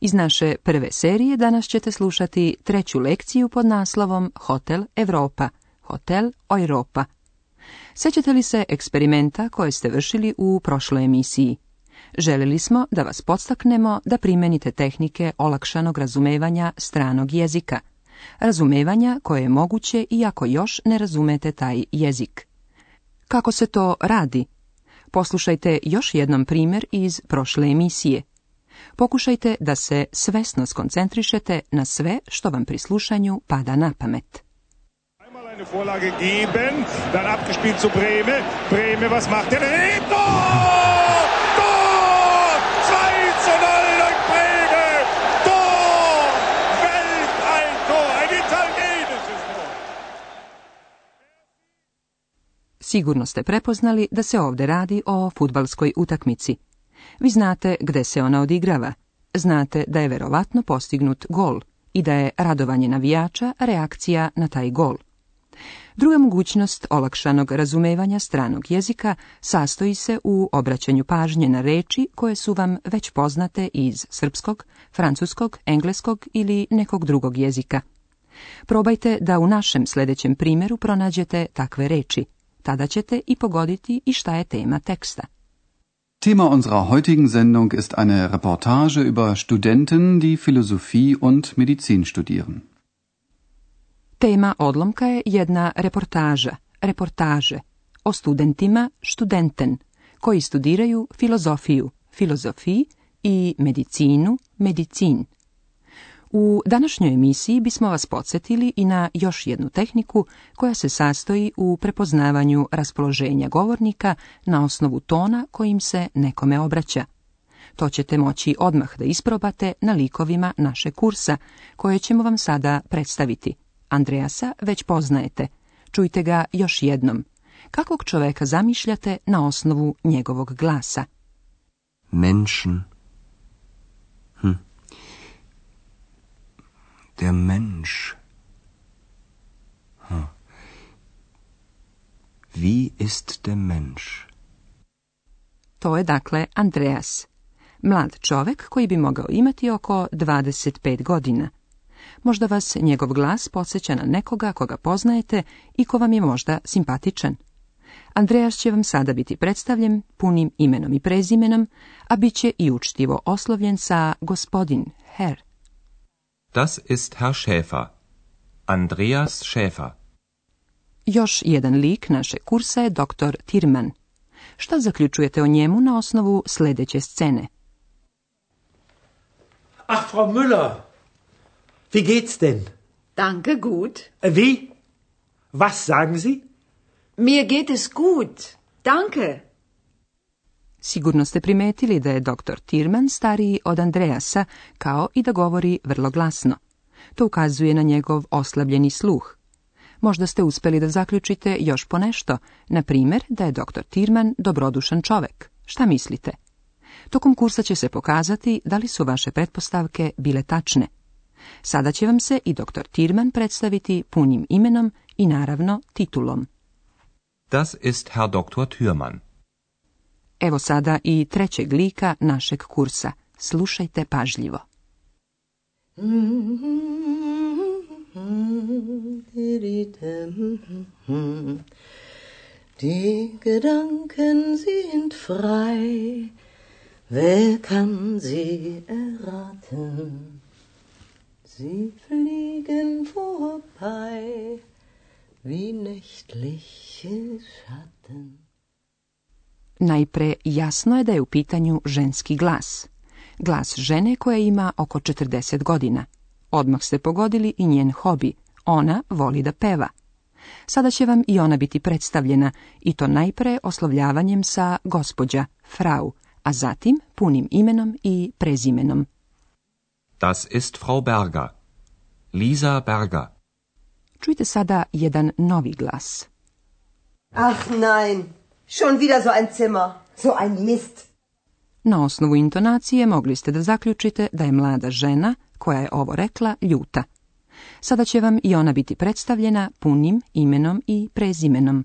Iz naše prve serije danas ćete slušati treću lekciju pod naslovom Hotel Europa, Hotel Europa. Sjećate li se eksperimenta koje ste vršili u prošloj emisiji? Želili smo da vas podstaknemo da primenite tehnike olakšanog razumevanja stranog jezika, razumevanja koje je moguće i ako još ne razumete taj jezik. Kako se to radi? Poslušajte još jednom primjer iz prošle emisije – Pokušajte da se svesno skoncentrišete na sve što vam pri slušanju pada na pamet. Sigurno ste prepoznali da se ovdje radi o futbalskoj utakmici. Vi znate gde se ona odigrava. Znate da je verovatno postignut gol i da je radovanje navijača reakcija na taj gol. Druga mogućnost olakšanog razumevanja stranog jezika sastoji se u obraćanju pažnje na reči koje su vam već poznate iz srpskog, francuskog, engleskog ili nekog drugog jezika. Probajte da u našem sljedećem primjeru pronađete takve reči. Tada ćete i pogoditi i šta je tema teksta. Thema unserer heutigen Sendung ist eine Reportage über Studenten, die Philosophie und Medizin studieren. Tema odlomka je jedna reportaža, reportaže o studentima, studenten, koji studiraju filozofiju, filozofiji i medicinu, medicin. U današnjoj emisiji bismo vas podsjetili i na još jednu tehniku koja se sastoji u prepoznavanju raspoloženja govornika na osnovu tona kojim se nekome obraća. To ćete moći odmah da isprobate na likovima naše kursa, koje ćemo vam sada predstaviti. Andreasa već poznajete. Čujte ga još jednom. Kakvog čoveka zamišljate na osnovu njegovog glasa? Menschen. Hm der Mensch. Wie ist der Mensch? To je dakle Andreas, mlad čovek koji bi mogao imati oko 25 godina. Možda vas njegov glas podsjeća na nekoga koga poznajete i ko vam je možda simpatičan. Andreas će vam sada biti predstavljen punim imenom i prezimenom, a bit će i učtivo oslovljen sa gospodin her. Das ist Herr Schäfer. Andreas Schäfer. Još jedan lik naše kursa je dr. Tirman. Šta zaključujete o njemu na osnovu sljedeće scene? Ach, Frau Müller, wie geht's denn? Danke, gut. Äh, wie? Was sagen Sie? Mir geht es gut. Danke. Sigurno ste primetili da je dr. Tirman stariji od Andreasa, kao i da govori vrlo glasno. To ukazuje na njegov oslabljeni sluh. Možda ste uspeli da zaključite još ponešto, na primjer da je dr. Tirman dobrodušan čovek. Šta mislite? Tokom kursa će se pokazati da li su vaše pretpostavke bile tačne. Sada će vam se i dr. Tirman predstaviti punim imenom i naravno titulom. Das ist Herr Dr. Evo sada i trećeg lika našeg kursa. Slušajte pažljivo. Die Gedanken sind frei, wer kann sie erraten? Sie fliegen vorbei wie nächtliche Schatten. Najpre jasno je da je u pitanju ženski glas. Glas žene koja ima oko 40 godina. Odmah ste pogodili i njen hobi. Ona voli da peva. Sada će vam i ona biti predstavljena, i to najpre oslovljavanjem sa gospođa, frau, a zatim punim imenom i prezimenom. Das ist Frau Berger. Lisa Berger. Čujte sada jedan novi glas. Ach nein, Schon wieder so ein Zimmer. So ein Mist. Na osnovu intonacije mogli ste da zaključite da je mlada žena, koja je ovo rekla, ljuta. Sada će vam i ona biti predstavljena punim imenom i prezimenom.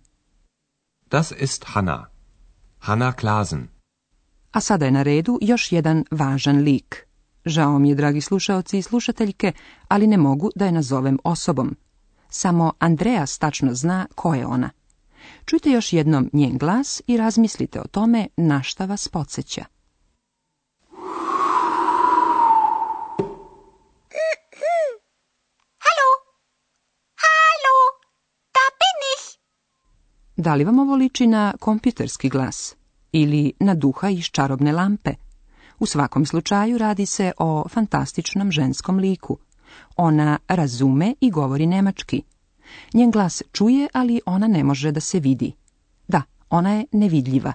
Das ist Hanna. Hanna Klasen. A sada je na redu još jedan važan lik. Žao mi je, dragi slušaoci i slušateljke, ali ne mogu da je nazovem osobom. Samo Andreas tačno zna ko je ona. Čujte još jednom njen glas i razmislite o tome na šta vas podsjeća. Halo? Halo? Da bin Da li vam ovo liči na kompjuterski glas? Ili na duha iz čarobne lampe? U svakom slučaju radi se o fantastičnom ženskom liku. Ona razume i govori nemački. Njen glas čuje, ali ona ne može da se vidi. Da, ona je nevidljiva.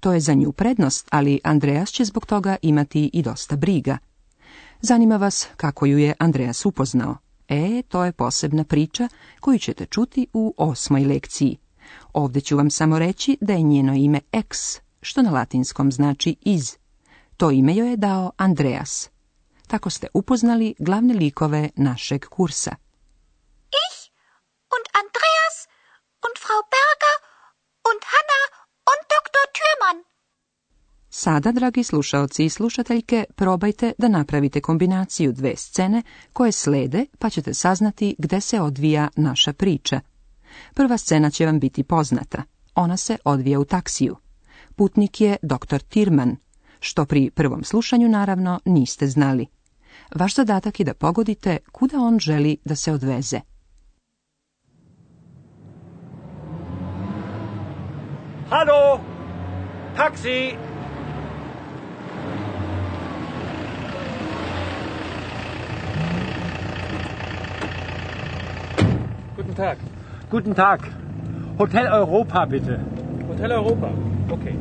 To je za nju prednost, ali Andreas će zbog toga imati i dosta briga. Zanima vas kako ju je Andreas upoznao. E, to je posebna priča koju ćete čuti u osmoj lekciji. Ovdje ću vam samo reći da je njeno ime ex, što na latinskom znači iz. To ime joj je dao Andreas. Tako ste upoznali glavne likove našeg kursa. Frau Berger und Hanna und Dr. Türmann. Sada, dragi slušaoci i slušateljke, probajte da napravite kombinaciju dve scene koje slede, pa ćete saznati gde se odvija naša priča. Prva scena će vam biti poznata. Ona se odvija u taksiju. Putnik je dr. Tirman, što pri prvom slušanju naravno niste znali. Vaš zadatak je da pogodite kuda on želi da se odveze. Hallo! Taxi! Guten Tag. Guten Tag. Hotel Europa bitte. Hotel Europa. Okay.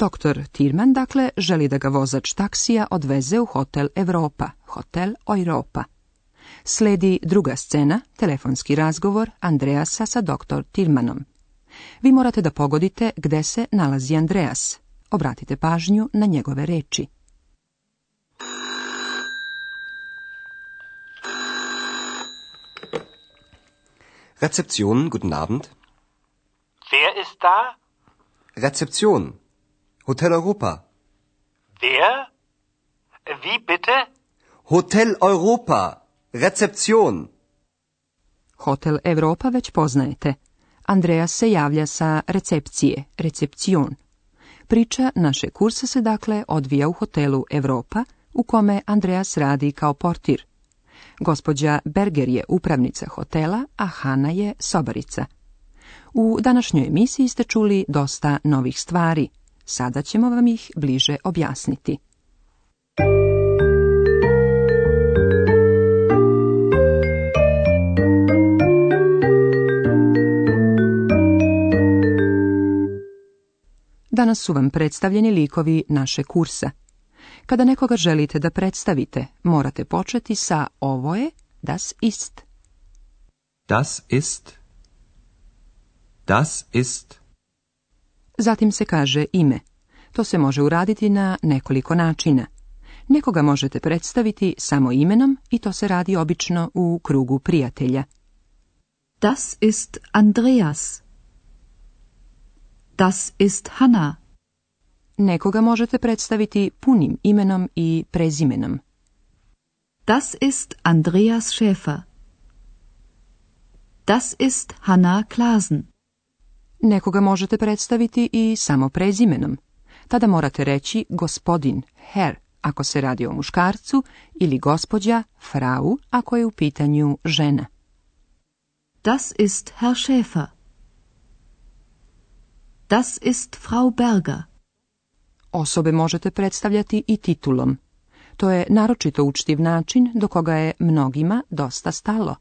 Doktor Tirman, dakle, želi da ga vozač taksija odveze u Hotel Europa, Hotel Europa. Sledi druga scena, telefonski razgovor Andreasa sa doktor Tirmanom. Vi morate da pogodite gde se nalazi Andreas. Obratite pažnju na njegove reči. Recepcion, guten Abend. Wer ist da? Recepcion. Hotel Europa. Wer? Wie bitte? Hotel Europa. Recepcion. Hotel Europa već poznajete. Andreas se javlja sa recepcije, recepcion. Priča naše kursa se dakle odvija u hotelu Europa, u kome Andreas radi kao portir. Gospođa Berger je upravnica hotela, a Hana je sobarica. U današnjoj emisiji ste čuli dosta novih stvari – Sada ćemo vam ih bliže objasniti. Danas su vam predstavljeni likovi naše kursa. Kada nekoga želite da predstavite, morate početi sa ovo je das ist. Das ist. Das ist. Zatim se kaže ime. To se može uraditi na nekoliko načina. Nekoga možete predstaviti samo imenom i to se radi obično u krugu prijatelja. Das ist Andreas. Das ist Hanna. Nekoga možete predstaviti punim imenom i prezimenom. Das ist Andreas Schäfer. Das ist Hanna Klasen. Nekoga možete predstaviti i samo prezimenom. Tada morate reći gospodin, her, ako se radi o muškarcu, ili gospođa, frau, ako je u pitanju žena. Das ist Herr Schäfer. Das ist Frau Berger. Osobe možete predstavljati i titulom. To je naročito učtiv način do koga je mnogima dosta stalo.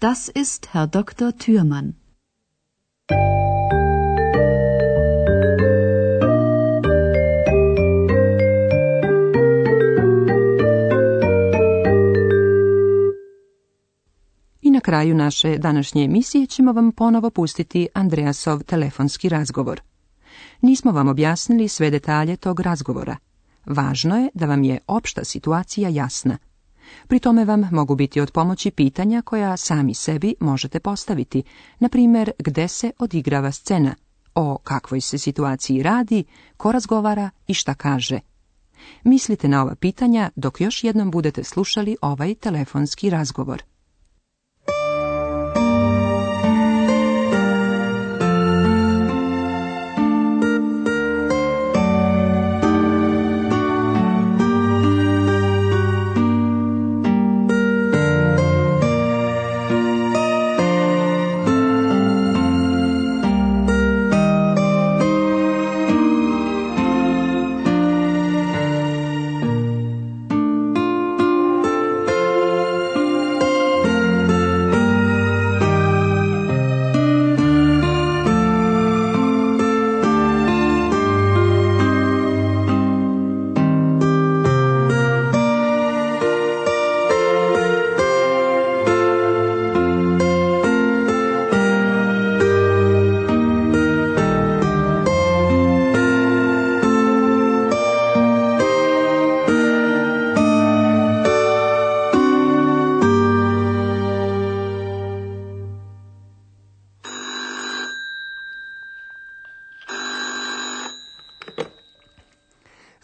Das ist Herr Dr. Thürmann. kraju naše današnje emisije ćemo vam ponovo pustiti Andreasov telefonski razgovor. Nismo vam objasnili sve detalje tog razgovora. Važno je da vam je opšta situacija jasna. Pri tome vam mogu biti od pomoći pitanja koja sami sebi možete postaviti, na primjer gde se odigrava scena, o kakvoj se situaciji radi, ko razgovara i šta kaže. Mislite na ova pitanja dok još jednom budete slušali ovaj telefonski razgovor.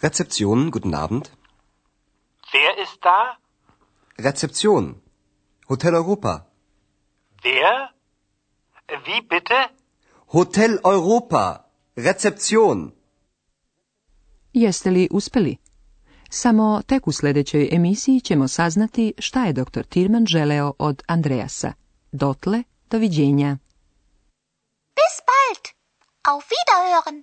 Rezeption, guten Abend. Wer ist da? Rezeption. Hotel Europa. Wer? Wie bitte? Hotel Europa. Rezeption. Jeste li uspeli? Samo tek u sljedećoj emisiji ćemo saznati šta je dr. Tirman želeo od Andreasa. Dotle, doviđenja. Bis bald! Auf Wiederhören!